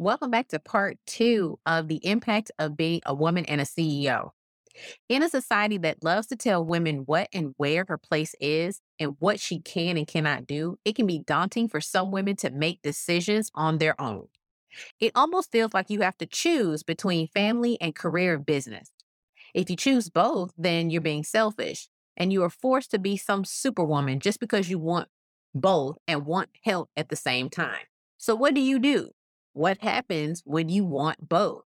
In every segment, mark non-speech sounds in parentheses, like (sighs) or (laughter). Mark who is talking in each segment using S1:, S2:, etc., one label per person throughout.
S1: Welcome back to part two of the impact of being a woman and a CEO. In a society that loves to tell women what and where her place is and what she can and cannot do, it can be daunting for some women to make decisions on their own. It almost feels like you have to choose between family and career and business. If you choose both, then you're being selfish and you are forced to be some superwoman just because you want both and want help at the same time. So, what do you do? What happens when you want both?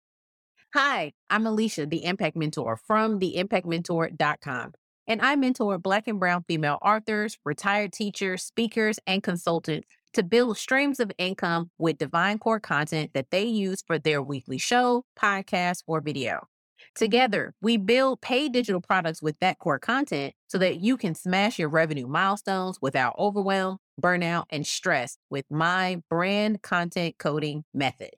S1: Hi, I'm Alicia, the Impact Mentor from theimpactmentor.com. And I mentor Black and Brown female authors, retired teachers, speakers, and consultants to build streams of income with divine core content that they use for their weekly show, podcast, or video. Together, we build paid digital products with that core content so that you can smash your revenue milestones without overwhelm, burnout, and stress with my brand content coding method.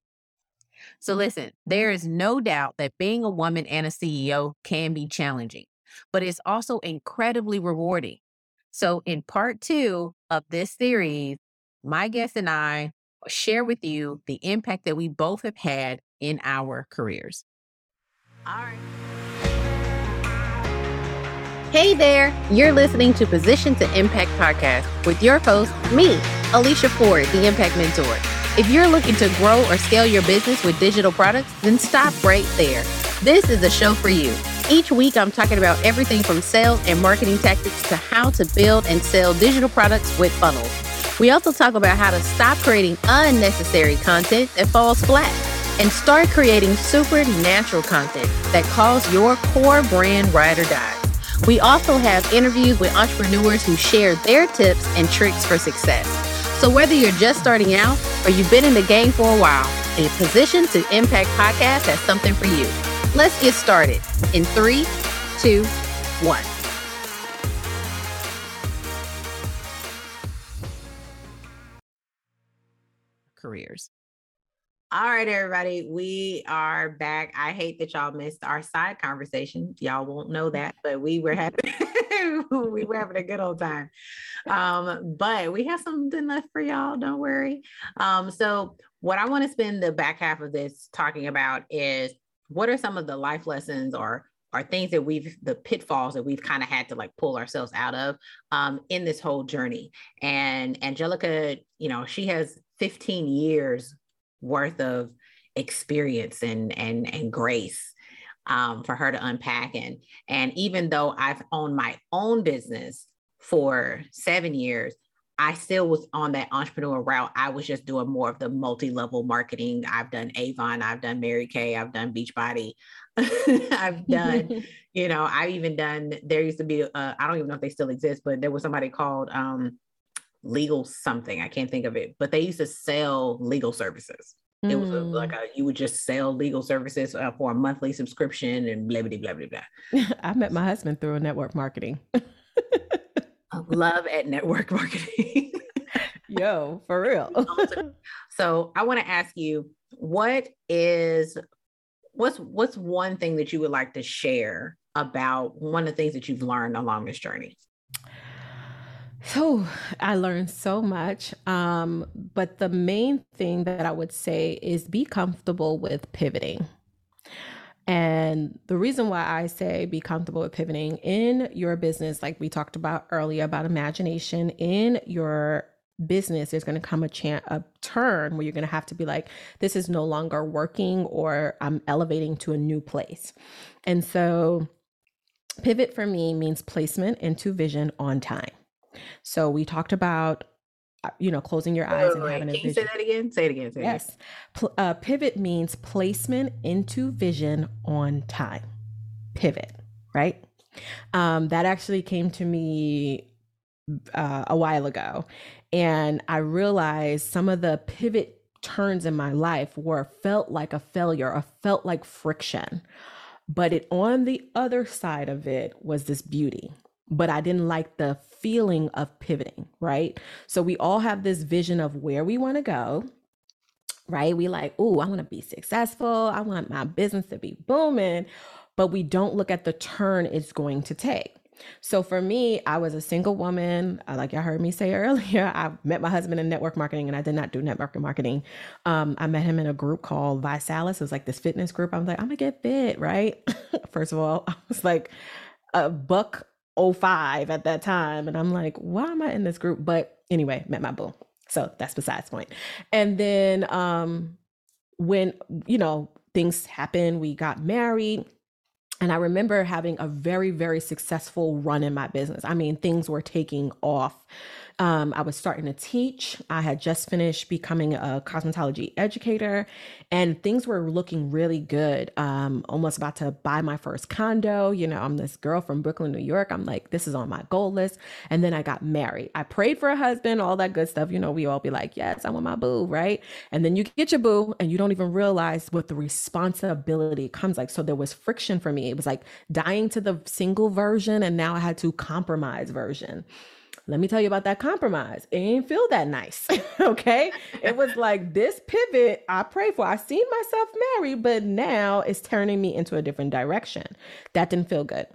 S1: So, listen, there is no doubt that being a woman and a CEO can be challenging, but it's also incredibly rewarding. So, in part two of this series, my guest and I share with you the impact that we both have had in our careers. All right. Hey there, you're listening to Position to Impact podcast with your host, me, Alicia Ford, the Impact Mentor. If you're looking to grow or scale your business with digital products, then stop right there. This is a show for you. Each week, I'm talking about everything from sales and marketing tactics to how to build and sell digital products with funnels. We also talk about how to stop creating unnecessary content that falls flat and start creating supernatural content that calls your core brand ride or die. We also have interviews with entrepreneurs who share their tips and tricks for success. So whether you're just starting out or you've been in the game for a while, a Position to Impact podcast has something for you. Let's get started in three, two, one. Careers.
S2: All right, everybody, we are back. I hate that y'all missed our side conversation. Y'all won't know that, but we were having (laughs) we were having a good old time. Um, but we have something left for y'all. Don't worry. Um, so what I want to spend the back half of this talking about is what are some of the life lessons or are things that we've the pitfalls that we've kind of had to like pull ourselves out of um, in this whole journey. And Angelica, you know, she has 15 years worth of experience and and and grace um, for her to unpack and and even though I've owned my own business for seven years, I still was on that entrepreneur route. I was just doing more of the multi-level marketing. I've done Avon, I've done Mary Kay, I've done Beachbody, (laughs) I've done, (laughs) you know, I've even done. There used to be, I don't even know if they still exist, but there was somebody called um, Legal something. I can't think of it, but they used to sell legal services. It was a, like mm. a, you would just sell legal services uh, for a monthly subscription and blah blah blah blah blah. (laughs)
S3: I met my husband through a network marketing.
S2: Love at network (laughs) marketing. (laughs)
S3: Yo, for real.
S2: so I want to ask you, what is what's what's one thing that you would like to share about one of the things that you've learned along this journey?
S3: So I learned so much. Um, but the main thing that I would say is be comfortable with pivoting. And the reason why I say be comfortable with pivoting in your business, like we talked about earlier about imagination, in your business, there's going to come a chance, a turn where you're going to have to be like, this is no longer working, or I'm elevating to a new place. And so, pivot for me means placement into vision on time. So we talked about uh, you know closing your eyes wait, and having
S2: a vision. you say that again? Say it again. Say
S3: yes. It uh, pivot means placement into vision on time. Pivot, right? Um, that actually came to me uh, a while ago, and I realized some of the pivot turns in my life were felt like a failure or felt like friction but it on the other side of it was this beauty but I didn't like the feeling of pivoting, right? So we all have this vision of where we want to go, right? We like, oh, I want to be successful. I want my business to be booming, but we don't look at the turn it's going to take. So for me, I was a single woman. Uh, like y'all heard me say (laughs) earlier, I met my husband in network marketing and I did not do network marketing. Um, I met him in a group called ViSalus. It was like this fitness group. I was like, I'm gonna get fit, right? (laughs) First of all, (laughs) I was like a buck 05 at that time. And I'm like, why am I in this group? But anyway, met my boo. So that's besides point. And then um when, you know, things happened, we got married and I remember having a very, very successful run in my business. I mean, things were taking off. Um, I was starting to teach. I had just finished becoming a cosmetology educator, and things were looking really good. Um, almost about to buy my first condo. You know, I'm this girl from Brooklyn, New York. I'm like, this is on my goal list. And then I got married. I prayed for a husband, all that good stuff. You know, we all be like, yes, I want my boo, right? And then you get your boo, and you don't even realize what the responsibility comes like. So there was friction for me. It was like dying to the single version, and now I had to compromise version. Let me tell you about that compromise. It didn't feel that nice. (laughs) okay. It was like this pivot I prayed for. I seen myself married, but now it's turning me into a different direction. That didn't feel good.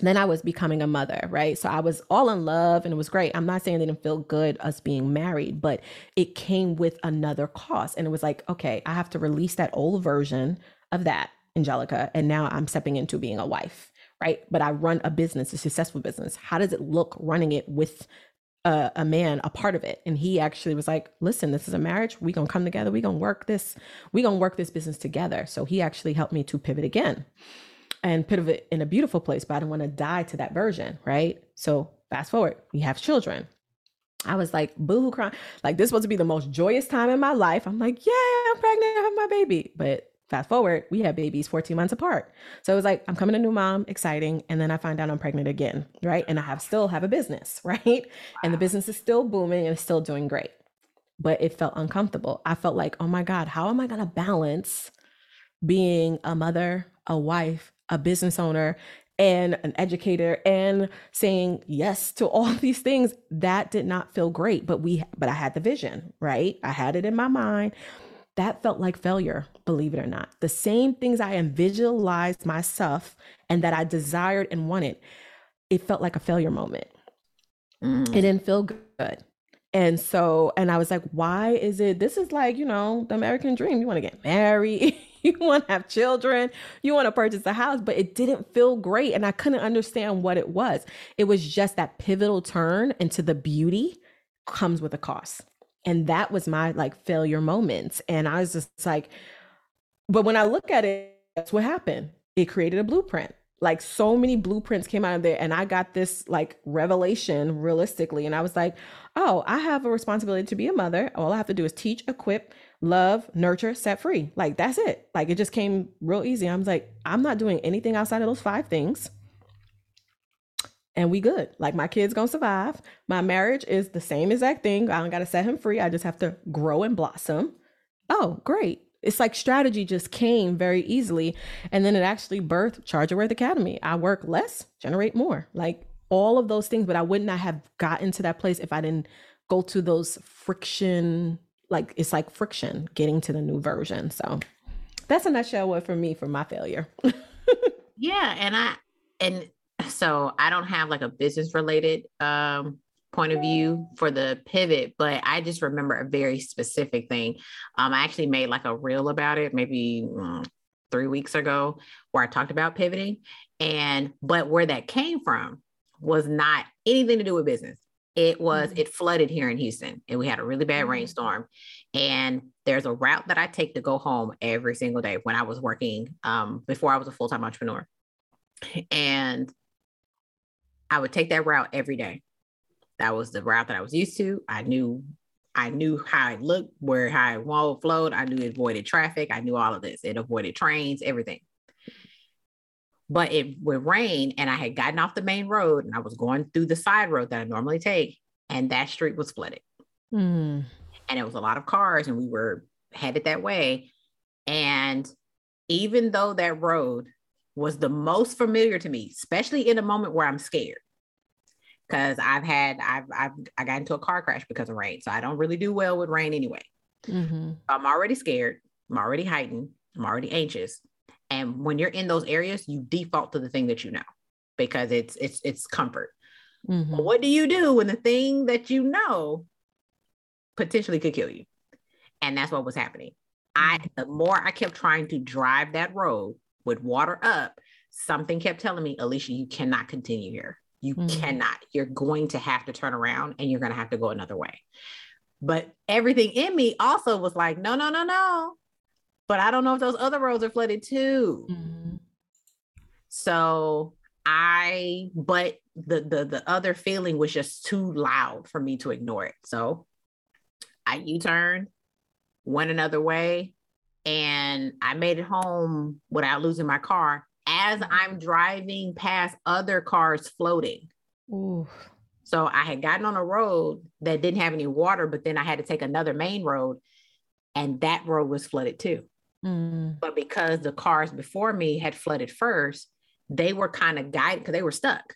S3: Then I was becoming a mother, right? So I was all in love and it was great. I'm not saying it didn't feel good us being married, but it came with another cost. And it was like, okay, I have to release that old version of that, Angelica. And now I'm stepping into being a wife right? But I run a business, a successful business. How does it look running it with a, a, man a part of it and he actually was like listen this is a marriage We're gonna come together We're gonna work this We're gonna work this business together so he actually helped me to pivot again and pivot in a beautiful place but i didn't want to die to that version right so fast forward we have children I was like boo hoo, crying. Like this was to be the most joyous time in my life. I'm like, yeah, I'm pregnant, I have my baby. But Fast forward, we had babies 14 months apart. So it was like, I'm coming a new mom, exciting. And then I find out I'm pregnant again, right? And I have still have a business, (laughs) right? And the business is still booming and it's still doing great. But it felt uncomfortable. I felt like, oh my God, how am I going to balance being a mother, a wife, a business owner, and an educator and saying yes to all (laughs) these things that did not feel great but we but i had the vision right i had it in my mind that felt like failure, believe it or not. The same things I visualized myself and that I desired and wanted, it felt like a failure moment. Mm. It didn't feel good. And so, and I was like, why is it? This is like, you know, the American dream. You want to get married, (laughs) you want to have children, you want to purchase a house, but it didn't feel great. And I couldn't understand what it was. It was just that pivotal turn into the beauty comes with a cost and that was my like failure moments and i was just like but when i look at it that's what happened. It created a blueprint. Like so many blueprints came out of there and i got this like revelation realistically and i was like oh i have a responsibility to be a mother. All i have to do is teach equip love nurture set free. Like that's it. Like it just came real easy. I was like i'm not doing anything outside of those five things and we good. Like my kid's gonna survive. My marriage is the same exact thing. I don't gotta set him free. I just have to grow and blossom. Oh, great. It's like strategy just came very easily. And then it actually birthed Charge Your Worth Academy. I work less, generate more. Like all of those things, but I would not have gotten to that place if I didn't go to those friction, like it's like friction getting to the new version. So that's a nutshell what for me for my failure. (laughs)
S1: yeah. And I and so I don't have like a business related um, point of view for the pivot, but I just remember a very specific thing. Um, I actually made like a reel about it maybe mm, three weeks ago where I talked about pivoting. And, but where that came from was not anything to do with business. It was, mm-hmm. it flooded here in Houston and we had a really bad mm-hmm. rainstorm. And there's a route that I take to go home every single day when I was working um, before I was a full time entrepreneur. And I would take that route every day. That was the route that I was used to. I knew I knew how it looked, where how it flowed. I knew it avoided traffic. I knew all of this. It avoided trains, everything. But it would rain, and I had gotten off the main road, and I was going through the side road that I normally take, and that street was flooded. Mm. And it was a lot of cars, and we were headed that way. And even though that road was the most familiar to me, especially in a moment where I'm scared. Because I've had I've I've I got into a car crash because of rain. So I don't really do well with rain anyway. Mm-hmm. I'm already scared. I'm already heightened. I'm already anxious. And when you're in those areas, you default to the thing that you know because it's it's it's comfort. Mm-hmm. what do you do when the thing that you know potentially could kill you? And that's what was happening. I mm-hmm. the more I kept trying to drive that road with water up, something kept telling me, Alicia, you cannot continue here. You mm-hmm. cannot. You're going to have to turn around and you're going to have to go another way. But everything in me also was like, no, no, no, no. But I don't know if those other roads are flooded too. Mm-hmm. So I, but the the the other feeling was just too loud for me to ignore it. So I U-turned, went another way, and I made it home without losing my car as I'm driving past other cars floating. Ooh. So I had gotten on a road that didn't have any water, but then I had to take another main road, and that road was flooded too. Mm. But because the cars before me had flooded first, they were kind of guided because they were stuck.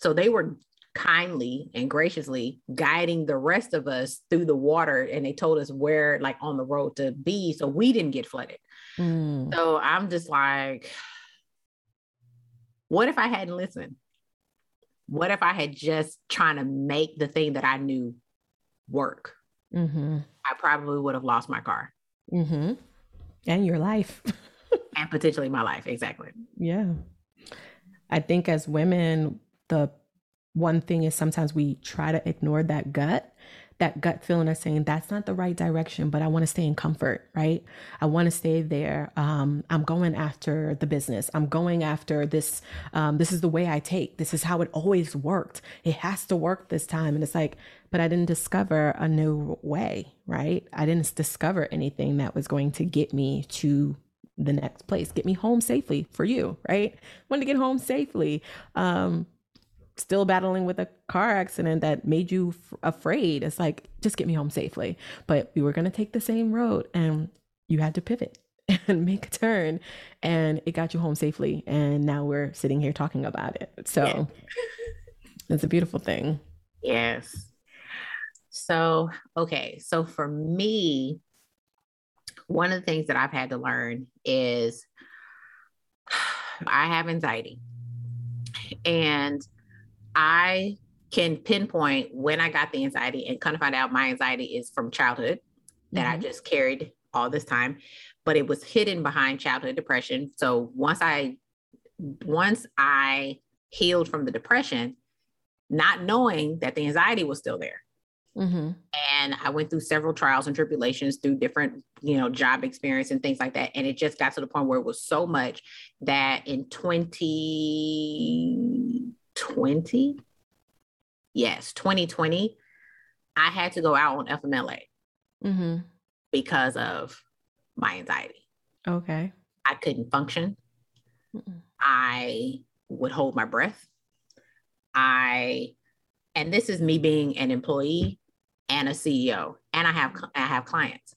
S1: So they were kindly and graciously guiding the rest of us through the water and they told us where like on the road to be so we didn't get flooded. Mm. So I'm just like what if I hadn't listened? What if I had just trying to make the thing that I knew work? Mm-hmm. I probably would have lost my car.
S3: Mm-hmm. And your life.
S1: and potentially my life. Exactly. (laughs)
S3: Yeah. I think as women, the one thing is sometimes we try to ignore that gut that gut feeling of saying that's not the right direction, but I want to stay in comfort, right? I want to stay there. Um, I'm going after the business. I'm going after this. Um, this is the way I take. This is how it always worked. It has to work this time. And it's like, but I didn't discover a new way, right? I didn't discover anything that was going to get me to the next place, get me home safely for you, right? Want to get home safely. Um, still battling with a car accident that made you f- afraid. It's like, just get me home safely. But we were going to take the same road and you had to pivot (laughs) and make a turn and it got you home safely. And now we're sitting here talking about it. So yeah. (laughs) it's a beautiful thing.
S1: Yes. So, okay. So for me, one of the things that I've had to learn is (sighs) I have anxiety. And I can pinpoint when I got the anxiety and kind of find out my anxiety is from childhood that mm-hmm. I just carried all this time, but it was hidden behind childhood depression. So once I once I healed from the depression, not knowing that the anxiety was still there. Mm-hmm. And I went through several trials and tribulations through different, you know, job experience and things like that. And it just got to the point where it was so much that in 20 2020, yes, 2020, I had to go out on FMLA mm-hmm. because of my anxiety.
S3: Okay.
S1: I couldn't function. Mm-mm. I would hold my breath. I, and this is me being an employee and a CEO, and I have I have clients.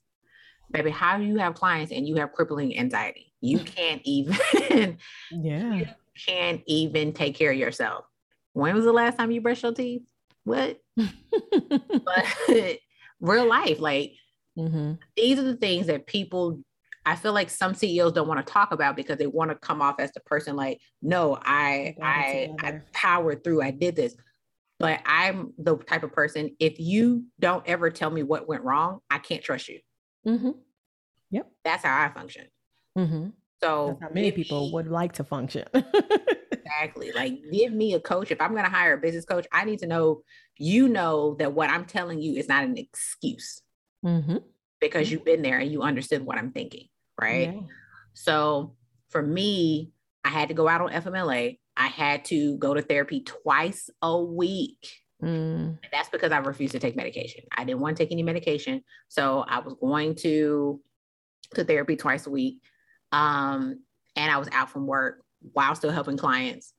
S1: Baby, how do you have clients and you have crippling anxiety? You (laughs) can't even, (laughs)
S3: yeah, you
S1: can't even take care of yourself. When was the last time you brushed your teeth? What? (laughs) but (laughs) real life, like mm-hmm. these are the things that people I feel like some CEOs don't want to talk about because they want to come off as the person like, no, I I I powered through, I did this. But I'm the type of person, if you don't ever tell me what went wrong, I can't trust you.
S3: Mm-hmm. Yep.
S1: That's how I function.
S3: Mm-hmm. So That's how many people would like to function. (laughs)
S1: exactly. Like, give me a coach. If I'm going to hire a business coach, I need to know you know that what I'm telling you is not an excuse mm-hmm. because you've been there and you understood what I'm thinking. Right. Yeah. So for me, I had to go out on FMLA. I had to go to therapy twice a week. Mm. That's because I refused to take medication. I didn't want to take any medication. So I was going to to therapy twice a week. Um, and I was out from work while still helping clients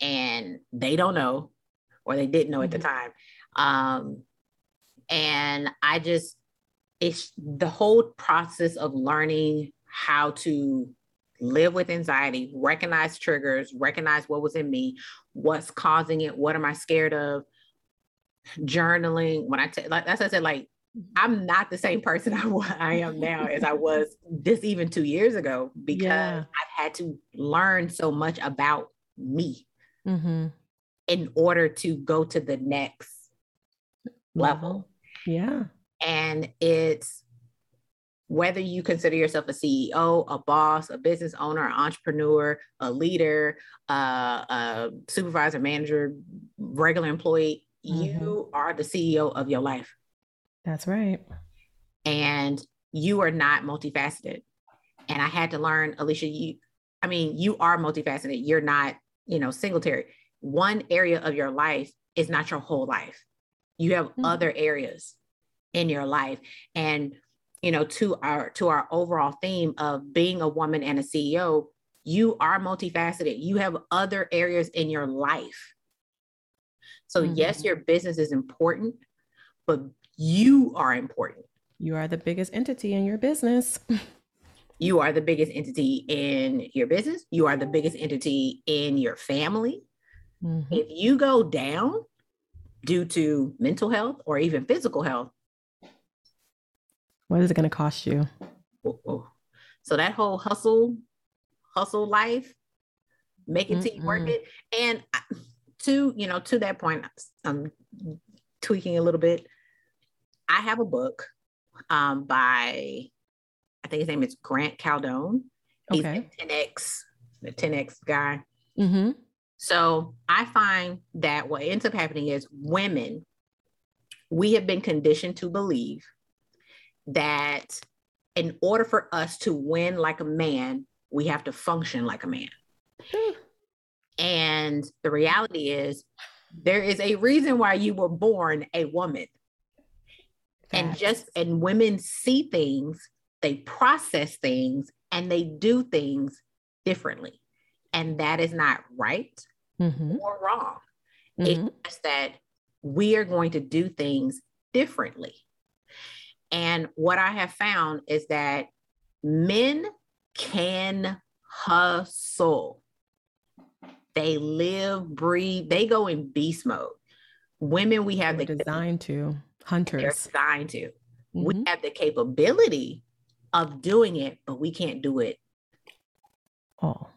S1: and they don't know or they didn't know mm-hmm. at the mm-hmm. time um, and i just it's the whole process of learning how to live with anxiety recognize triggers recognize what was in me what's causing it what am i scared of journaling when i t- like as i said like I'm not the same person (laughs) I, I am now as I was this even two years ago because yeah. I've had to learn so much about me. mm-hmm. in order to go to the next level.
S3: Yeah.
S1: And it's whether you consider yourself a CEO, a boss, a business owner, an entrepreneur, a leader, uh, a supervisor, manager, regular employee, mm-hmm. you are the CEO of your life.
S3: That's right.
S1: And you are not multifaceted. And I had to learn, Alicia, you, I mean, you are multifaceted. You're not, you know, singletary. One area of your life is not your whole life. You have mm-hmm. other areas in your life. And, you know, to our to our overall theme of being a woman and a CEO, you are multifaceted. You have other areas in your life. So mm-hmm. yes, your business is important, but you are important.
S3: You are the biggest entity in your business. (laughs)
S1: you are the biggest entity in your business. You are the biggest entity in your family. Mm-hmm. If you go down due to mental health or even physical health,
S3: what is it going to cost you?
S1: So that whole hustle, hustle life, make it till you work it. And to, you know, to that point, I'm tweaking a little bit. I have a book um, by, I think his name is Grant Cardone. He's okay. 10X, the 10X guy. Mm-hmm. So I find that what ends up happening is women, we have been conditioned to believe that in order for us to win like a man, we have to function like a man. and the reality is, there is a reason why you were born a woman. And just, and women see things, they process things, and they do things differently. And that is not right mm-hmm. or wrong. Mm-hmm. It's just that we are going to do things differently. And what I have found is that men can hustle. They live, breathe, they go in beast mode. Women, we have
S3: We're the designed to hunters.
S1: They're designed to. Mm-hmm. We have the capability of doing it, but we can't do it
S3: oh.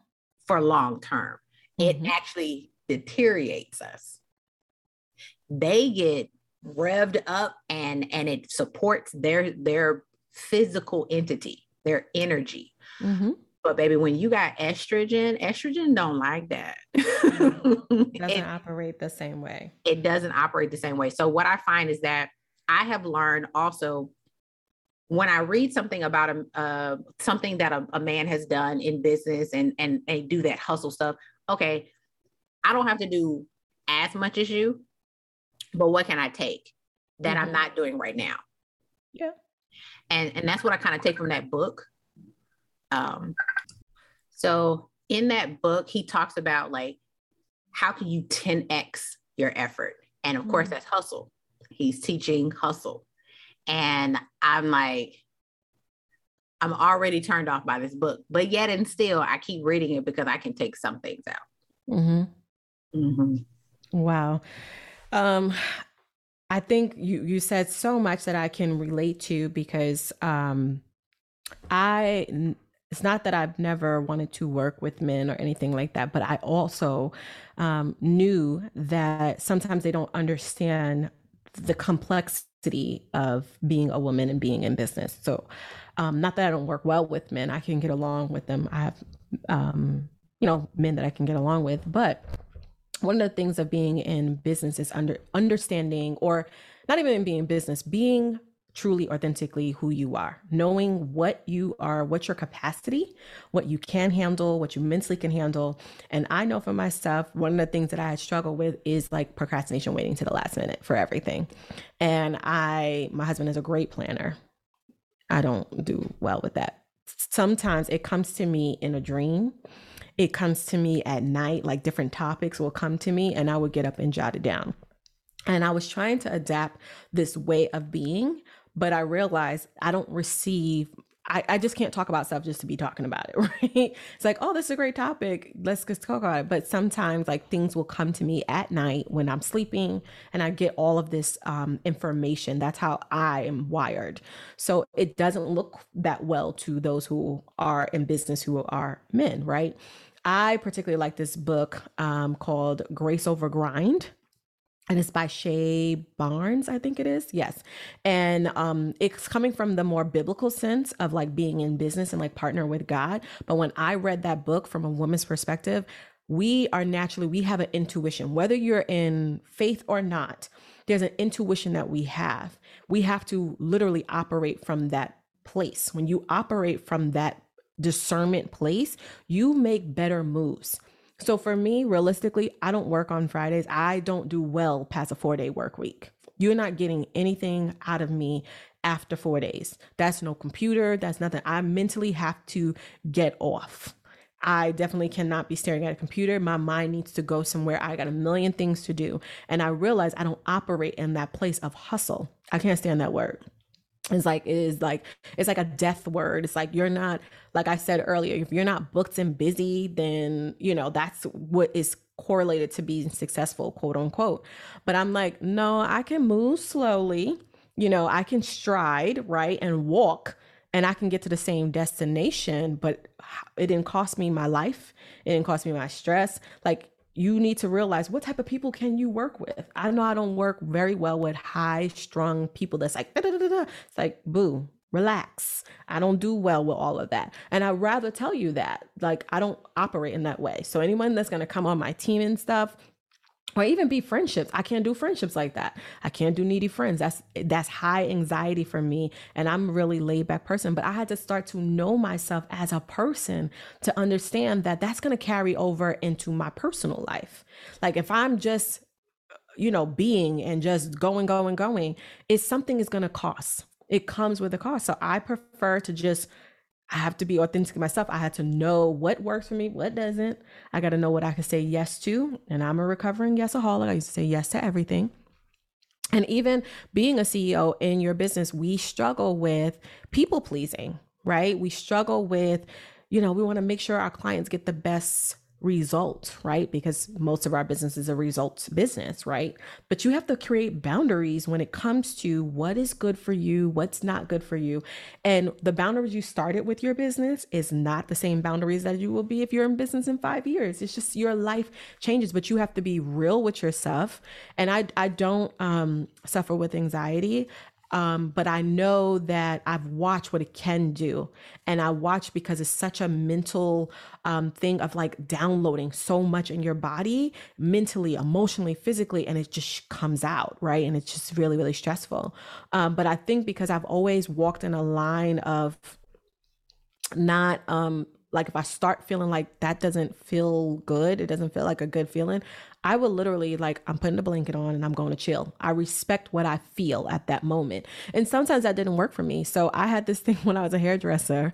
S1: for long term. Mm-hmm. It actually deteriorates us. They get revved up and and it supports their their physical entity, their energy. Mm-hmm. But baby, when you got estrogen, estrogen don't like that. (laughs)
S3: it doesn't it, operate the same way.
S1: It doesn't operate the same way. So what I find is that I have learned also when I read something about a uh, something that a, a, man has done in business and and and do that hustle stuff. Okay, I don't have to do as much as you, but what can I take that mm-hmm. I'm not doing right now?
S3: Yeah.
S1: And and that's what I kind of take from that book. Um so in that book he talks about like how can you 10x your effort? And of mm-hmm. course that's hustle. He's teaching hustle. And I'm like I'm already turned off by this book, but yet and still I keep reading it because I can take some things out.
S3: Mm-hmm. Mm-hmm. Wow. Um, I think you you said so much that I can relate to because um, I it's not that I've never wanted to work with men or anything like that, but I also um, knew that sometimes they don't understand the complexity of being a woman and being in business. So, um, not that I don't work well with men, I can get along with them. I have, um, you know, men that I can get along with, but one of the things of being in business is under understanding or not even being in business being truly authentically who you are. Knowing what you are what's your capacity what you can handle what you mentally can handle. And i know for myself one of the things that i struggle with is like procrastination waiting to the last minute for everything. And i my husband is a great planner. I don't do well with that. Sometimes it comes to me in a dream. It comes to me at night, like different topics will come to me, and I would get up and jot it down. And I was trying to adapt this way of being, but I realized I don't receive I, I just can't talk about stuff just to be talking about it, (laughs) right? It's like, oh, this is a great topic. Let's just talk about it. But sometimes, like, things will come to me at night when I'm sleeping and I get all of this um, information. That's how I am wired. So it doesn't look that well to those who are in business who are men, right? I particularly like this book um, called Grace Over Grind and it's by Shay Barnes, I think it is. Yes. And um, it's coming from the more biblical sense of like being in business and like partner with God. But when I read that book from a woman's perspective, we are naturally, we have an intuition, whether you're in faith or not, there's an intuition that we have. We have to literally operate from that place. When you operate from that discernment place, you make better moves. So for me, realistically, I don't work on Fridays. I don't do well past a four day work week. You're not getting anything out of me after four days. That's no computer. That's nothing. I mentally have to get off. I definitely cannot be staring at a computer. My mind needs to go somewhere. I got a million things to do. And I realize I don't operate in that place of hustle. I can't stand that word it's like it is like it's like a death word. It's like you're not like i said earlier if you're not booked and busy then you know that's what is correlated to being successful quote unquote. But i'm like no i can move slowly. You know i can stride right and walk and i can get to the same destination but it didn't cost me my life. It didn't cost me my stress. Like you need to realize what type of people can you work with. I know I don't work very well with high strung people that's like, it's like, boo, relax. I don't do well with all of that. And I'd rather tell you that. Like, I don't operate in that way. So, anyone that's going to come on my team and stuff, or even be friendships. I can't do friendships like that. I can't do needy friends. That's that's high anxiety for me and I'm a really laid back person, but I had to start to know myself as a person to understand that that's going to carry over into my personal life. Like if I'm just you know being and just going going going, it's something is going to cost. It comes with a cost. So I prefer to just I have to be authentic myself. I had to know what works for me, what doesn't. I got to know what I can say yes to. And I'm a recovering yesaholic. I used to say yes to everything. And even being a CEO in your business, we struggle with people pleasing, right? We struggle with, you know, we want to make sure our clients get the best result, right? Because most of our business is a results business, right? But you have to create boundaries when it comes to what is good for you, what's not good for you. And the boundaries you started with your business is not the same boundaries that you will be if you're in business in 5 years. It's just your life changes, but you have to be real with yourself. And I I don't um suffer with anxiety. Um, but I know that I've watched what it can do. And I watch because it's such a mental um, thing of like downloading so much in your body, mentally, emotionally, physically, and it just comes out, right? And it's just really, really stressful. Um, but I think because I've always walked in a line of not um like if I start feeling like that doesn't feel good, it doesn't feel like a good feeling, I will literally like I'm putting the blanket on and I'm going to chill. I respect what I feel at that moment. And sometimes that didn't work for me. So I had this (laughs) thing when I was a hairdresser.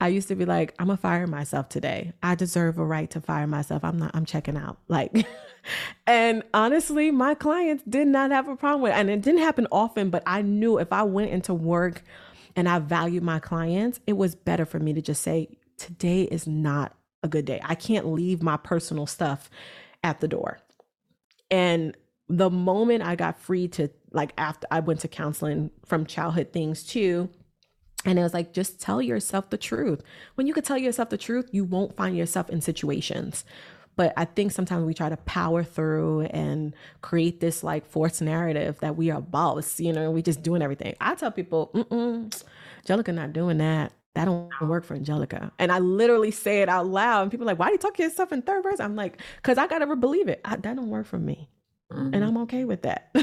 S3: I used to be like, I'm gonna fire myself today. I deserve a right to fire myself. I'm not, I'm checking out. (laughs) Like, and honestly, my clients did not have a problem with it. And it didn't happen often, but I knew if I went into work and I valued my clients, it was better for me to just say, today is not a good day. I can't leave my personal stuff at the door. And the moment I got free to like after I went to counseling from childhood things too, and it was like, just tell yourself the truth. When you could tell yourself the truth, you won't find yourself in situations. But I think sometimes we try to power through and create this like forced narrative that we are boss, you know, we just doing everything. I tell people, mm Angelica not doing that. That don't work for Angelica. And I literally say it out loud. And people are like, why do you talk to yourself in third person? I'm like, because I got to believe it. I, that don't work for me. Mm-hmm. And I'm okay with that.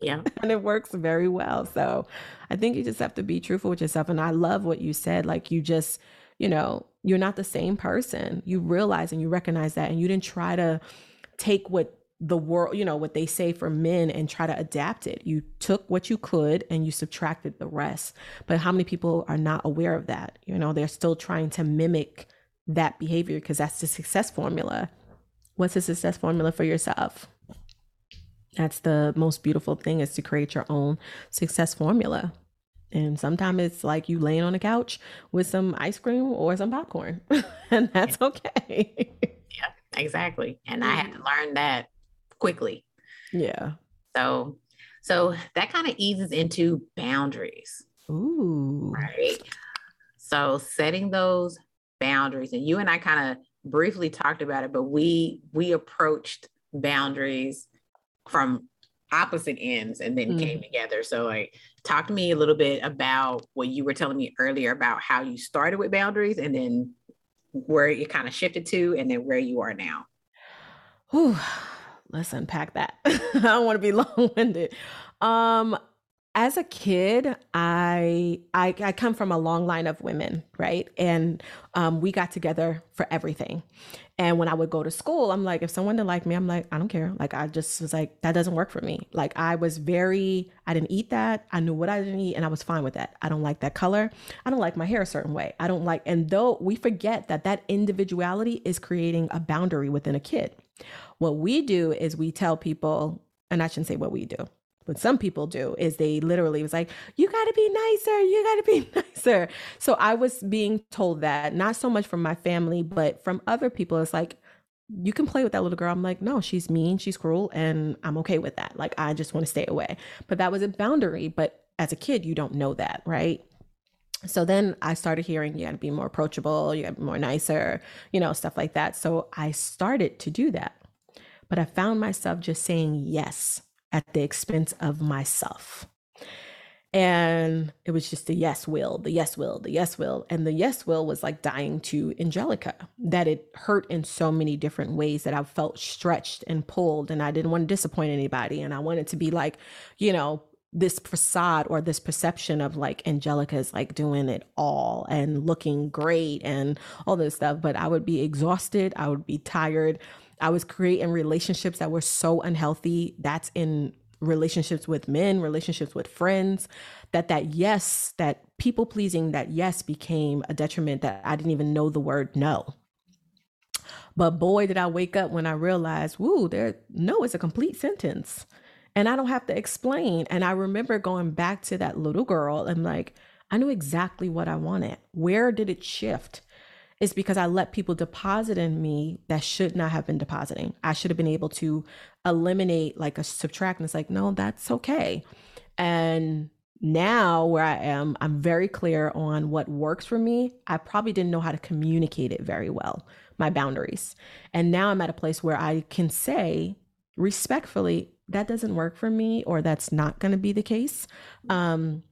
S1: Yeah. (laughs)
S3: and it works very well. So I think you just have to be truthful with yourself. And I love what you said. Like you just, you know, you're not the same person. You realize and you recognize that. And you didn't try to take what the world, you know, what they say for men and try to adapt it. You took what you could and you subtracted the rest. But how many people are not aware of that? You know, they're still trying to mimic that behavior because that's the success formula. What's the success formula for yourself? That's the most beautiful thing is to create your own success formula. And sometimes it's like you laying on a couch with some ice cream or some popcorn, (laughs) and that's okay.
S1: yeah, exactly. And I had to learn that quickly.
S3: Yeah.
S1: So, so that kind of eases into boundaries.
S3: Ooh.
S1: Right. So setting those boundaries, and you and I kind of briefly talked about it, but we we approached boundaries from opposite ends and then mm. came together. So like talk to me a little bit about what you were telling me earlier about how you started with boundaries and then where it kind of shifted to and then where you are now.
S3: Whew. Let's unpack that. (laughs) I don't want to be (laughs) long-winded. Um as a kid, I, I, I come from a long line of women, right? And um, we got together for everything. And when I would go to school, I'm like, if someone didn't like me, I'm like, I don't care. Like I just was like, that doesn't work for me. Like I was very, I didn't eat that. I knew what I didn't eat, and I was fine with that. I don't like that color. I don't like my hair a certain way. I don't like, and though we forget that that individuality is creating a boundary within a kid. What we do is we tell people, and I shouldn't say what we do what some people do is they literally was like, you got to be nicer, you got to be (laughs) nicer. So I was being told that, not so much from my family, but from other people. It's like, you can play with that little girl. I'm like, no, she's mean, she's cruel, and I'm okay with that. Like, I just want to stay away. But that was a boundary. But as a kid, you don't know that, right? So then I started hearing you got to be more approachable, you got to be more nicer, you know, stuff like that. So I started to do that. But I found myself just saying yes at the expense of myself. And it was just the yes will, the yes will, the yes will. And the yes will was like dying to Angelica, that it hurt in so many different ways that I felt stretched and pulled. And I didn't want to disappoint anybody. And I wanted to be like, you know, this facade or this perception of like Angelica is like doing it all and looking great and all this stuff. But I would be exhausted. I would be tired. I was creating relationships that were so unhealthy. That's in relationships with men, relationships with friends, that that yes, that people pleasing, that yes became a detriment that I didn't even know the word no. But boy, did I wake up when I realized, woo, there no is a complete sentence. And I don't have to explain. And I remember going back to that little girl and like, I knew exactly what I wanted. Where did it shift? is because I let people deposit in me that should not have been depositing. I should have been able to eliminate like a subtract and it's like, no, that's okay. And now where I am, I'm very clear on what works for me. I probably didn't know how to communicate it very well, my boundaries. And now I'm at a place where I can say respectfully, that doesn't work for me, or that's not going to be the case. Um,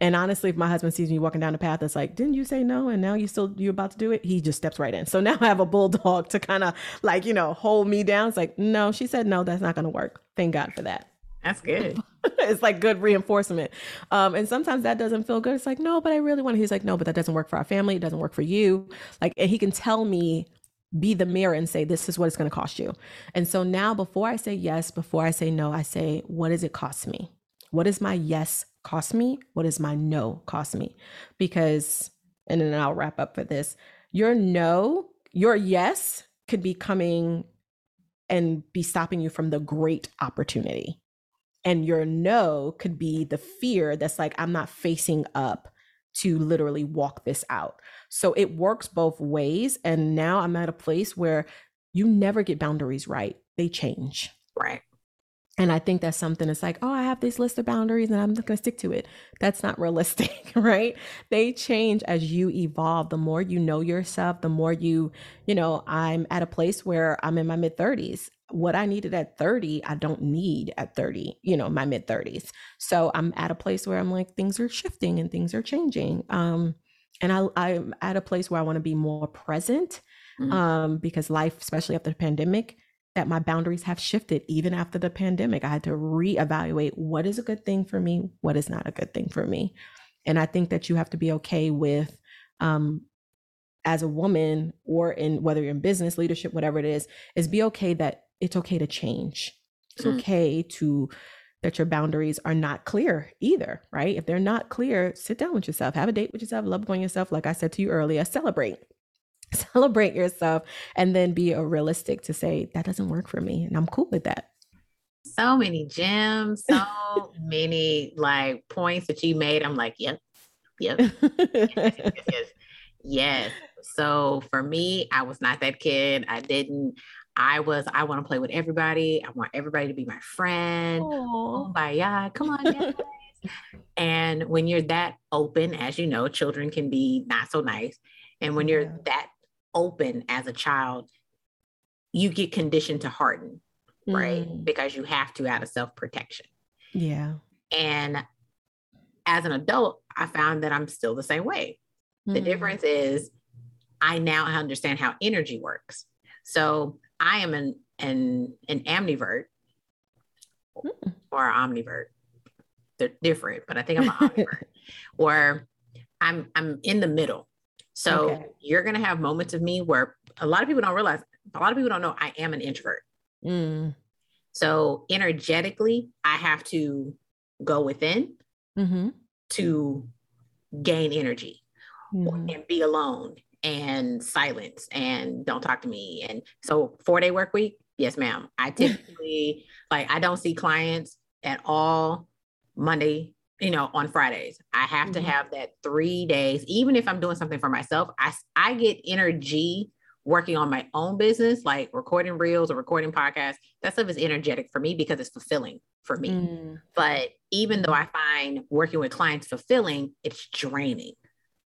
S3: and honestly, if my husband sees me walking down the path, it's like, didn't you say no? And now you still you're about to do it? He just steps right in. So now I have a bulldog to kind of like, you know, hold me down. It's like, no, she said no, that's not gonna work. Thank God for that.
S1: That's good. (laughs)
S3: it's like good reinforcement. Um, and sometimes that doesn't feel good. It's like, no, but I really want to. He's like, no, but that doesn't work for our family. It doesn't work for you. Like, and he can tell me, be the mirror and say, this is what it's going to cost you. And so now, before I say yes, before I say no, I say, what does it cost me? What does my yes cost me? What does my no cost me? Because, and then I'll wrap up for this your no, your yes could be coming and be stopping you from the great opportunity. And your no could be the fear that's like, I'm not facing up to literally walk this out. So it works both ways. And now I'm at a place where you never get boundaries right, they change. And I think that's something it's like, oh, I have this list of boundaries and I'm not going to stick to it. That's not (laughs) realistic, (laughs) right? They change as you evolve. The more you know yourself, the more you, you know, I'm at a place where I'm in my mid 30s. What I needed at 30, I don't need at 30, you know, my mid 30s. So I'm at a place where I'm like, things are shifting and things are changing. Um, and I, I'm at a place where I want to be more present mm-hmm. um, because life, especially after the pandemic, that my boundaries have shifted even after the pandemic. I had to reevaluate what is a good thing for me, what is not a good thing for me. And I think that you have to be okay with, um, as a woman or in whether you're in business, leadership, whatever it is, is be okay that it's okay to change. It's mm. okay to that your boundaries are not clear either, right? If they're not clear, sit down with yourself, have a date with yourself, love on yourself. Like I said to you earlier, celebrate (laughs) celebrate yourself and then be a realistic to say that doesn't work for me and i'm cool with that
S1: so many gems, so (laughs) many like points that you made. I'm like, yep, yep, yes, (laughs) yes, yes, yes. So for me, I was not that kid. I didn't. I was. I want to play with everybody. I want everybody to be my friend. Oh, yeah, come on, guys. and when you're that open, as you know, children can be not so nice. And when you're that open as a child, you get conditioned to harden right? Mm. Because you have to out of self protection.
S3: Yeah.
S1: And as an adult, I found that I'm still the same way. Mm. The difference is I now understand how energy works. So I am an an an ambivert mm. or omnivert. They're different, but I think I'm an omnivert. (laughs) or I'm I'm in the middle. So okay. you're gonna have moments of me where a lot of people don't realize, a lot of people don't know I am an introvert. Mm. So energetically, I have to go within mm-hmm. to gain energy mm-hmm. and be alone and silence and don't talk to me. And so four day work week, yes, ma'am. I (laughs) typically like I don't see clients at all Monday, you know, on Fridays. I have mm-hmm. to have that three days, even if I'm doing something for myself. I I get energy working on my own business, like recording reels or recording podcasts, that stuff is energetic for me because it's fulfilling for me. Mm. But even though I find working with clients fulfilling, it's draining.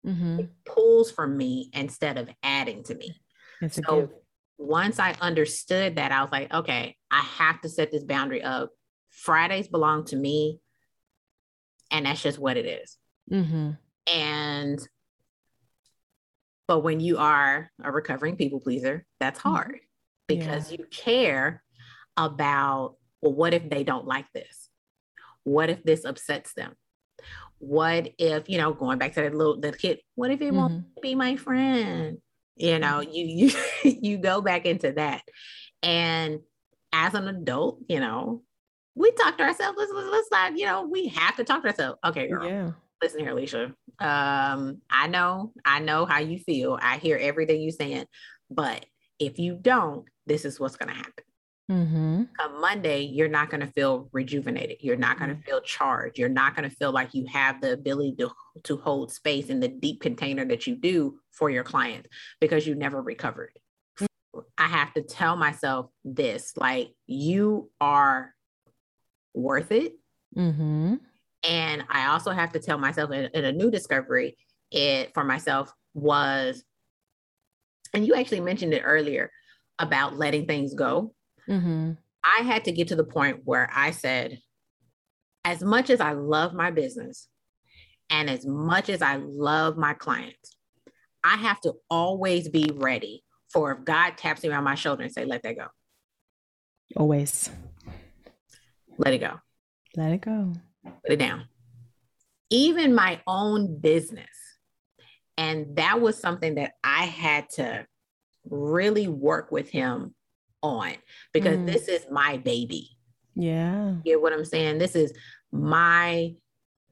S1: Mm-hmm. It pulls from me instead of adding to me. It's so once I understood that, I was like, okay, I have to set this boundary up Fridays belong to me. And that's just what it is. Mm-hmm. And but when you are a recovering people pleaser, that's mm-hmm. hard because yeah. you care about, well, what if they don't like this? What if this upsets them? What if, you know, going back to that little the kid, what if it mm-hmm. won't be my friend? You know, mm-hmm. you you (laughs) you go back into that. And as an adult, you know, we talk to ourselves. Let's, let's, let's not, you know, we have to talk to ourselves. Okay, girl. Yeah listen here, Alicia. Um, I know, I know how you feel. I hear everything you're saying, but if you don't, this is what's going to happen. Mm-hmm. On Monday, you're not going to feel rejuvenated. You're not going to mm-hmm. feel charged. You're not going to feel like you have the ability to, to hold space in the deep container that you do for your clients because you never recovered. I have to tell myself this like, you are worth it. Mm-hmm. And I also have to tell myself in, in a new discovery, it for myself was, and you actually mentioned it earlier about letting things go. Mm-hmm. I had to get to the point where I said, as much as I love my business and as much as I love my clients, I have to always be ready for if God taps me on my shoulder and say, let that go.
S3: Always.
S1: Let it go.
S3: Let it go
S1: put it down. Even my own business. And that was something that I had to really work with him on because mm. this is my baby.
S3: Yeah.
S1: You get what I'm saying? This is my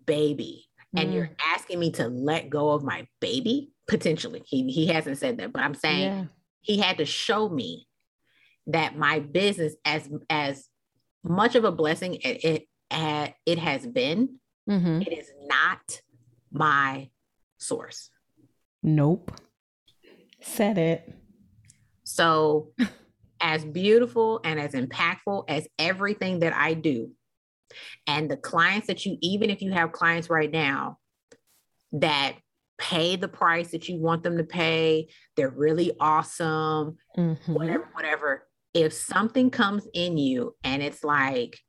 S1: baby. Mm. And you're asking me to let go of my baby? Potentially. He he hasn't said that, but I'm saying yeah. he had to show me that my business as as much of a blessing it, it it has been, mm-hmm. it is not my source.
S3: Nope. Said it.
S1: So, (laughs) as beautiful and as impactful as everything that I do, and the clients that you, even if you have clients right now that pay the price that you want them to pay, they're really awesome, mm-hmm. whatever, whatever. If something comes in you and it's like,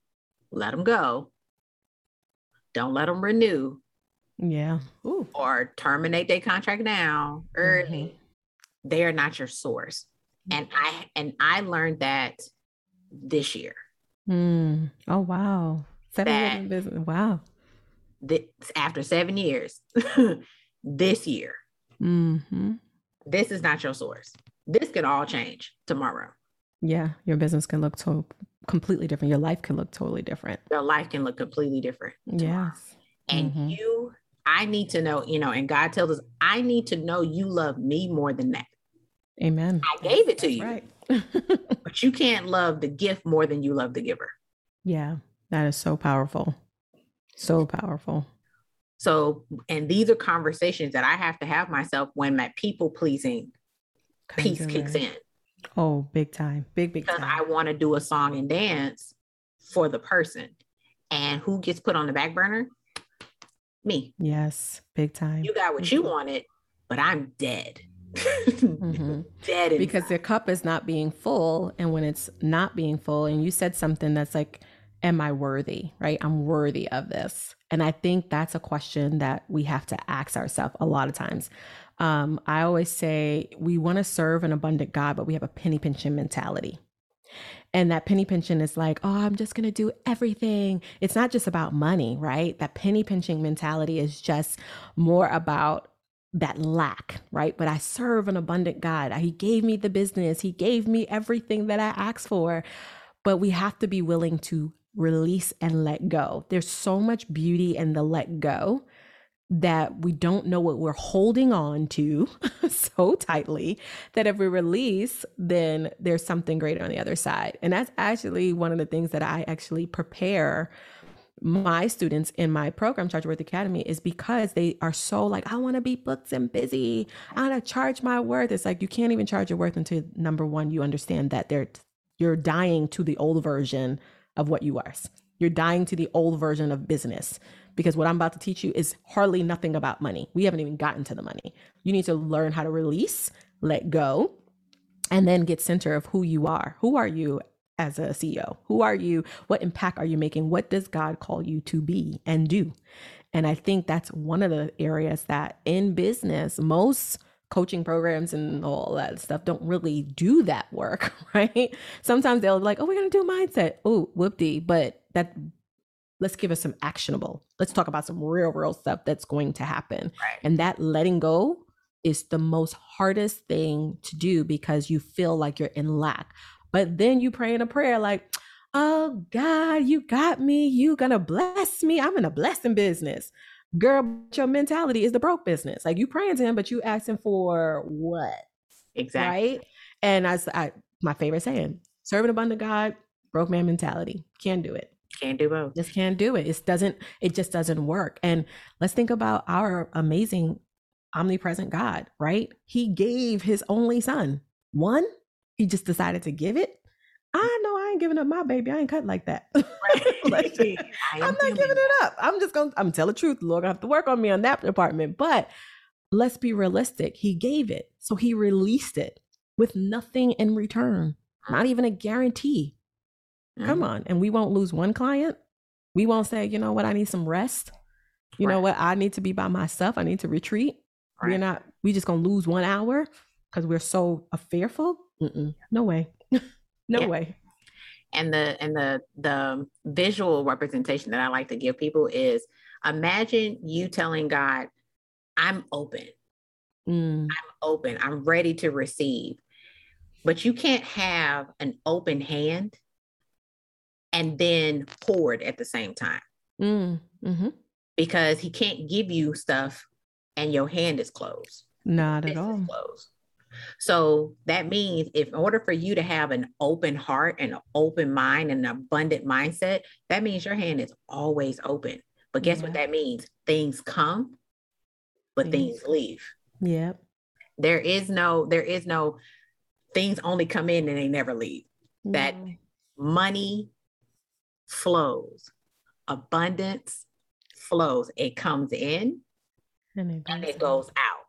S1: let them go. Don't let them renew.
S3: Yeah.
S1: Ooh. Or terminate their contract now early. Mm-hmm. They are not your source. And I and I learned that this year.
S3: Mm. Oh wow. Seven years in business. Wow.
S1: This, after seven years, (laughs) this year, mm-hmm. this is not your source. This could all change tomorrow.
S3: Yeah, your business can look to completely different. Your life can look totally different.
S1: Your life can look completely different.
S3: Yes.
S1: And mm-hmm. you, I need to know, you know, and God tells us, I need to know you love me more than that.
S3: Amen.
S1: I gave it to That's you. Right. (laughs) but you can't love the gift more than you love the giver.
S3: Yeah, that is so powerful. So powerful.
S1: So, and these are conversations that I have to have myself when my people pleasing piece kicks in.
S3: Oh, big time. Big, big
S1: because
S3: time.
S1: I want to do a song and dance for the person. And who gets put on the back burner? Me.
S3: Yes, big time.
S1: You got what mm-hmm. you wanted, but I'm dead. mm-hmm. (laughs)
S3: Dead because the cup is not being full. And when it's not being full, and you said something that's like, Am I worthy? Right? I'm worthy of this. And I think that's a question that we have to ask ourselves a lot of times. Um, I always say we want to serve an abundant God, but we have a penny pinching mentality. And that penny pinching is like, oh, I'm just going to do everything. It's not just about money, right? That penny pinching mentality is just more about that lack, right? But I serve an abundant God. He gave me the business, He gave me everything that I asked for. But we have to be willing to release and let go. There's so much beauty in the let go that we don't know what we're holding on to (laughs) so tightly that if we release, then there's something greater on the other side. And that's actually one of the things that I actually prepare my students in my program, Charge Worth Academy, is because they are so like, I want to be booked and busy. I want to charge my worth. It's like you can't even charge your worth until number one, you understand that they're you're dying to the old version of what you are. You're dying to the old version of business because what I'm about to teach you is hardly nothing about money. We haven't even gotten to the money. You need to learn how to release, let go, and then get center of who you are. Who are you as a CEO? Who are you? What impact are you making? What does God call you to be and do? And I think that's one of the areas that in business, most coaching programs and all that stuff don't really do that work, (laughs) right? Sometimes they'll be like, oh, we're going to do mindset. Oh, whoopty. But that let's give us some actionable. Let's talk about some real, real stuff that's going to happen. Right. And that letting go is the most hardest thing to do because you feel like you're in lack. But then you pray in a prayer like, oh God, you got me. You gonna bless me. I'm in a blessing business. Girl, your mentality is the broke business. Like you praying to him, but you asking for what?
S1: Exactly.
S3: Right. And as I my favorite saying, serving abundant God, broke man mentality. Can't do it.
S1: Can't do both.
S3: Just can't do it. It doesn't, it just doesn't work. And let's think about our amazing omnipresent God, right? He gave his only son. One, he just decided to give it. I know I ain't giving up my baby. I ain't cut like that. (laughs) like, (laughs) I'm not giving it up. I'm just gonna I'm tell the truth. Lord, I have to work on me on that department. But let's be realistic. He gave it. So he released it with nothing in return, not even a guarantee. Mm-hmm. Come on. And we won't lose one client. We won't say, you know what, I need some rest. You right. know what, I need to be by myself. I need to retreat. Right. We're not, we just gonna lose one hour because we're so fearful. Mm-mm. No way. (laughs) no yeah. way.
S1: And the and the the visual representation that I like to give people is imagine you telling God, I'm open. Mm. I'm open. I'm ready to receive. But you can't have an open hand and then hoard at the same time. Mm, mm-hmm. Because he can't give you stuff and your hand is closed.
S3: Not at all.
S1: Closed. So that means if in order for you to have an open heart and an open mind and an abundant mindset, that means your hand is always open. But guess yeah. what that means? Things come, but things, things leave.
S3: Yep.
S1: There is no, there is no things only come in and they never leave. That money flows. Abundance flows. It comes in and it, and it goes out.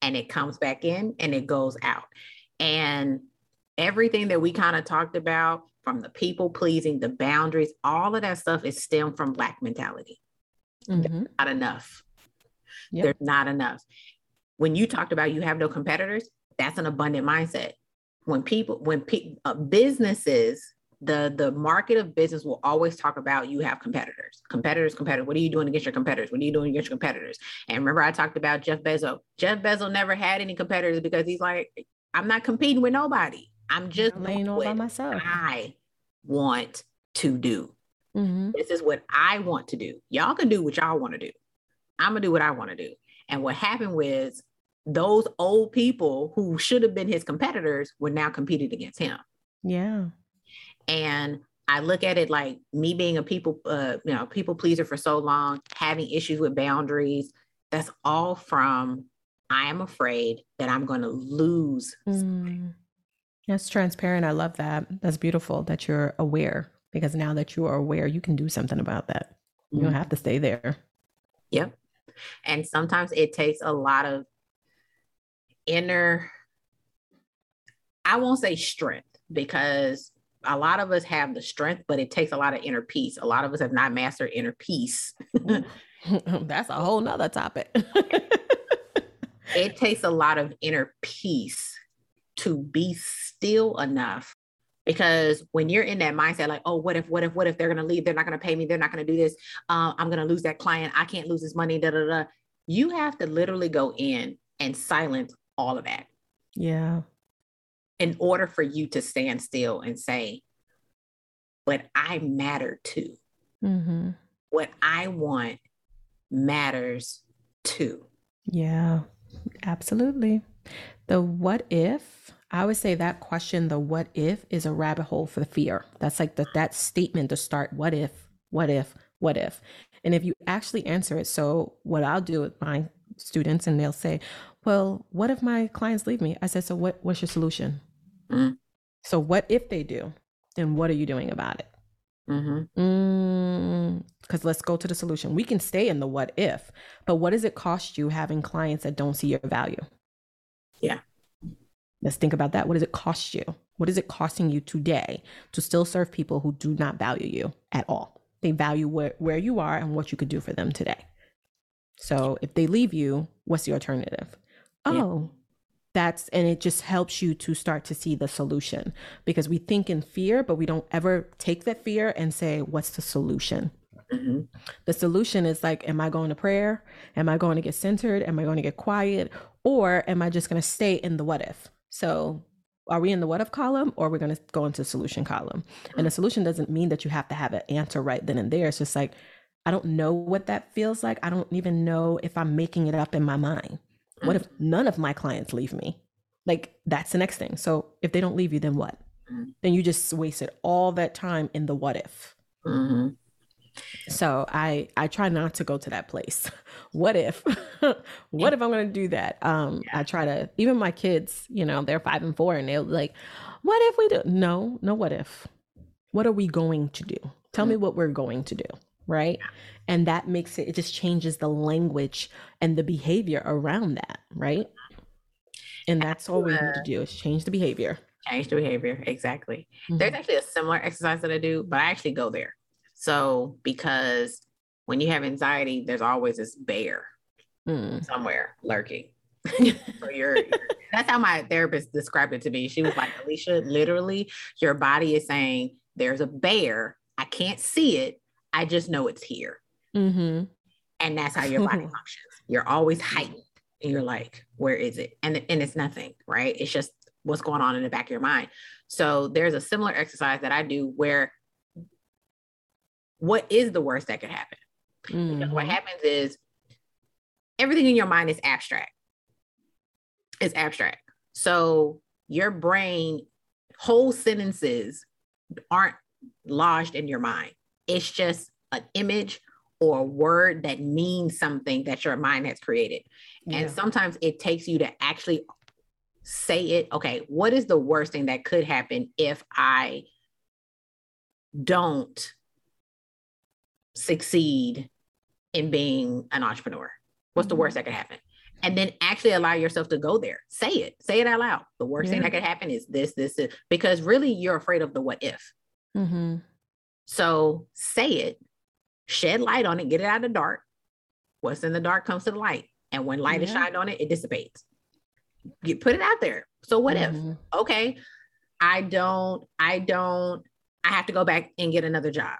S1: And it comes back in and it goes out. And everything that we kind of talked about from the people pleasing, the boundaries, all of that stuff is stemmed from Black mentality. Mm-hmm. Not enough. Yep. There's not enough. When you talked about you have no competitors, that's an abundant mindset. When people, when pe- uh, businesses the the market of business will always talk about you have competitors. Competitors competitors. What are you doing against your competitors? What are you doing against your competitors? And remember i talked about jeff bezos. Jeff bezos never had any competitors because he's like i'm not competing with nobody. I'm just
S3: laying all by myself.
S1: I want to do. Mm-hmm. this is what i want to do. Y'all can do what y'all want to do. I'm gonna do what i want to do. And what happened was those old people who should have been his competitors were now competing against him.
S3: Yeah
S1: and I look at it like me being a people, uh, you know, people pleaser for so long, having issues with boundaries. That's all from I am afraid that I'm going to lose.
S3: Mm. That's transparent. I love that. That's beautiful that you're aware because now that you are aware, you can do something about that. You don't mm-hmm. have to stay there.
S1: Yep. And sometimes it takes a lot of inner, I won't say strength because a lot of us have the strength, but it takes a lot of inner peace. A lot of us have not mastered inner peace. (laughs) (laughs)
S3: That's a whole nother topic. (laughs)
S1: it takes a lot of inner peace to be still enough because when you're in that mindset like oh what if what if what if they're going to leave they're not going to pay me they're not going to do this uh, i'm going to lose that client i can't lose this money da, da, da. you have to literally go in and silence all of that
S3: yeah
S1: in order for you to stand still and say, but I matter too. Mm-hmm. What I want matters too.
S3: Yeah, absolutely. The what if, I would say that question, the what if, is a rabbit hole for the fear. That's like the, that statement to start what if, what if, what if. And if you actually answer it, so what I'll do with my students, and they'll say, well, what if my clients leave me? I said, so what, what's your solution? Mm. So what if they do? Then what are you doing about it? Because mm-hmm. mm, let's go to the solution. We can stay in the what if, but what does it cost you having clients that don't see your value?
S1: Yeah.
S3: Let's think about that. What does it cost you? What is it costing you today to still serve people who do not value you at all? They value where, where you are and what you could do for them today. So if they leave you, what's the alternative? Oh, that's and it just helps you to start to see the solution. Because we think in fear but we don't ever take that fear and say what's the solution? Mm-hmm. the solution is like am i going to prayer? Am i going to get centered? Am i going to get quiet? Or am i just going to stay in the what if? So are we in the what if column or we're going to go into solution column? And the solution doesn't mean that you have to have an answer right then and there. It's just like i don't know what that feels like. I don't even know if i'm making it up in my mind what if none of my clients leave me? Like that's the next thing. So if they don't leave you, then what? Mm-hmm. Then you just wasted all that time in the what if. Mm-hmm. So I I try not to go to that place. (laughs) what if? (laughs) what if I'm going to do that? Um, yeah. I try to even my kids, you know, they're five and four, and they're like, "What if we do?" No, no. What if? What are we going to do? Tell mm-hmm. me what we're going to do right? And that makes it, it just changes the language and the behavior around that, right? And that's all we need to do is change the behavior.
S1: Change the behavior. Exactly. Mm-hmm. There's actually a similar exercise that I do, but I actually go there. So, because when you have anxiety, there's always this bear mm. somewhere lurking. (laughs) so you're, you're, that's how my therapist described it to me. She was like, Alicia, literally, your body is saying, there's a bear. I can't see it, I just know it's here. Mm-hmm. And that's how your body (laughs) functions. You're always heightened. And you're like, where is it? And, and it's nothing, right? It's just what's going on in the back of your mind. So there's a similar exercise that I do where what is the worst that could happen? Mm-hmm. Because what mm-hmm. happens is everything in your mind is abstract. It's abstract. So your brain, whole sentences aren't lodged in your mind. It's just an image or a word that means something that your mind has created. Yeah. And sometimes it takes you to actually say it. Okay, what is the worst thing that could happen if I don't succeed in being an entrepreneur? What's the worst mm-hmm. that could happen? And then actually allow yourself to go there. Say it. Say it out loud. The worst yeah. thing that could happen is this, this, this, because really you're afraid of the what if. Mm-hmm. So say it, shed light on it, get it out of the dark. What's in the dark comes to the light. And when light yeah. is shined on it, it dissipates. You put it out there. So what mm-hmm. if? Okay, I don't, I don't, I have to go back and get another job.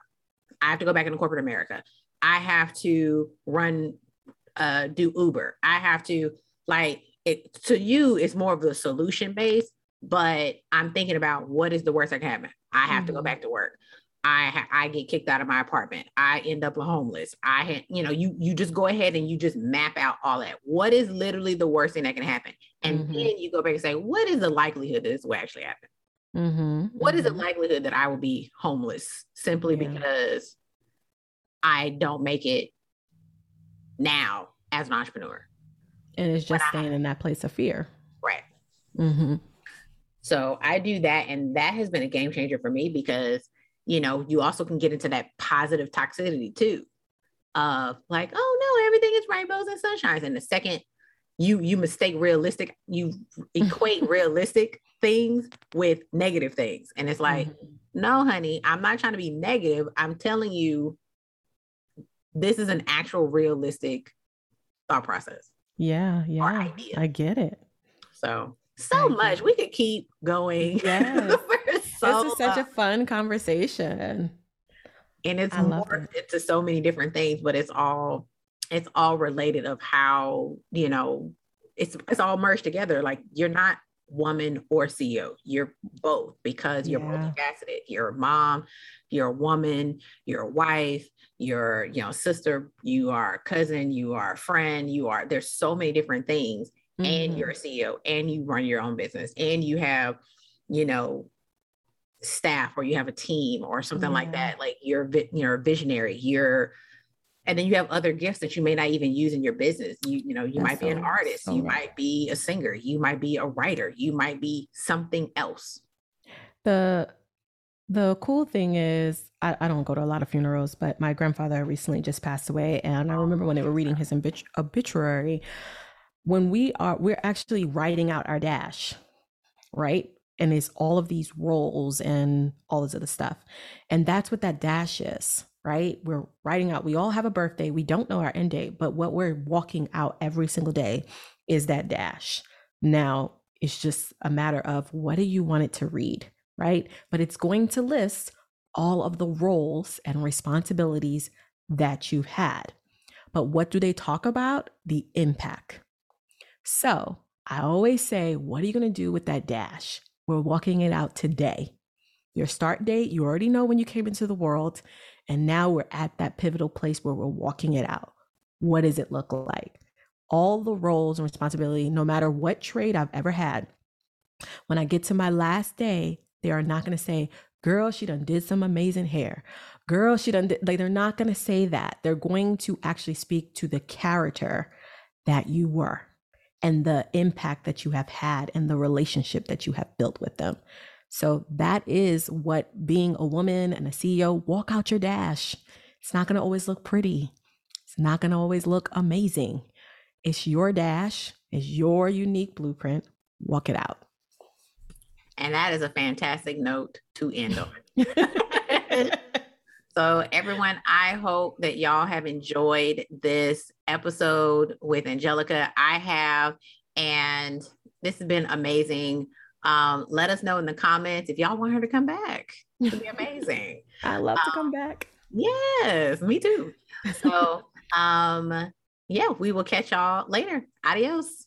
S1: I have to go back into corporate America. I have to run, uh, do Uber. I have to like it to you, it's more of the solution based, but I'm thinking about what is the worst that can happen. I have mm-hmm. to go mm-hmm. back to work. I I get kicked out of my apartment. I end up homeless. I had, you know, you you just go ahead and you just map out all that. What is literally the worst thing that can happen? And mm-hmm. then you go back and say, what is the likelihood that this will actually happen? Mm-hmm, what is mm-hmm. the likelihood that I will be homeless simply yeah. because I don't make it now as an entrepreneur?
S3: And it's just staying I, in that place of fear.
S1: Right. Mm-hmm. So I do that. And that has been a game changer for me because, you know, you also can get into that positive toxicity too of like, oh no, everything is rainbows and sunshines. And the second you you mistake realistic, you (laughs) equate realistic things with negative things. And it's like, mm-hmm. no, honey, I'm not trying to be negative. I'm telling you this is an actual realistic thought process.
S3: Yeah, yeah. I get it.
S1: So so much. We could keep going.
S3: Yes. (laughs) so this is such a fun conversation.
S1: And it's morphed it. into so many different things, but it's all it's all related of how, you know, it's it's all merged together. Like you're not woman or CEO. You're both because you're yeah. multifaceted. You're a mom, you're a woman, you're a wife, you're, you know, sister, you are a cousin, you are a friend, you are there's so many different things mm-hmm. and you're a CEO and you run your own business and you have, you know, staff or you have a team or something yeah. like that. Like you're, you're a visionary, you're, and then you have other gifts that you may not even use in your business. You, you know, you That's might be an artist, so you right. might be a singer, you might be a writer, you might be something else.
S3: The the cool thing is, I, I, don't go to a lot of funerals, but my grandfather recently just passed away. And I remember when they were oh, reading his obituary, when we are we're actually writing out our dash right and it's all of these roles and all this other stuff. And that's what that dash is right? We're writing out we all have a birthday we don't know our end date but what we're walking out every single day is that dash. Now it's just a matter of what do you want it to read right? But it's going to list all of the roles and responsibilities that you've had. But what do they talk about? The impact. So I always say, what are you going to do with that dash? We're walking it out today. Your start date, you already know when you came into the world. And now we're at that pivotal place where we're walking it out. What does it look like? All the roles and responsibility, no matter what trade I've ever had, when I get to my last day, they are not going to say, girl, she done did some amazing hair. Girl, she done did, like, they're not going to say that. They're going to actually speak to the character that you were and the impact that you have had and the relationship that you have built with them. So that is what being a woman and a CEO, walk out your dash. It's not going to always look pretty. It's not going to always look amazing. It's your dash, it's your unique blueprint. Walk it out.
S1: And that is a fantastic note to end on. (laughs) So, everyone, I hope that y'all have enjoyed this episode with Angelica. I have, and this has been amazing. Um, let us know in the comments if y'all want her to come back. It'd be amazing. (laughs)
S3: I love um, to come um, back.
S1: Yes, me too. (laughs) So, um, yeah, we will catch y'all later. Adios.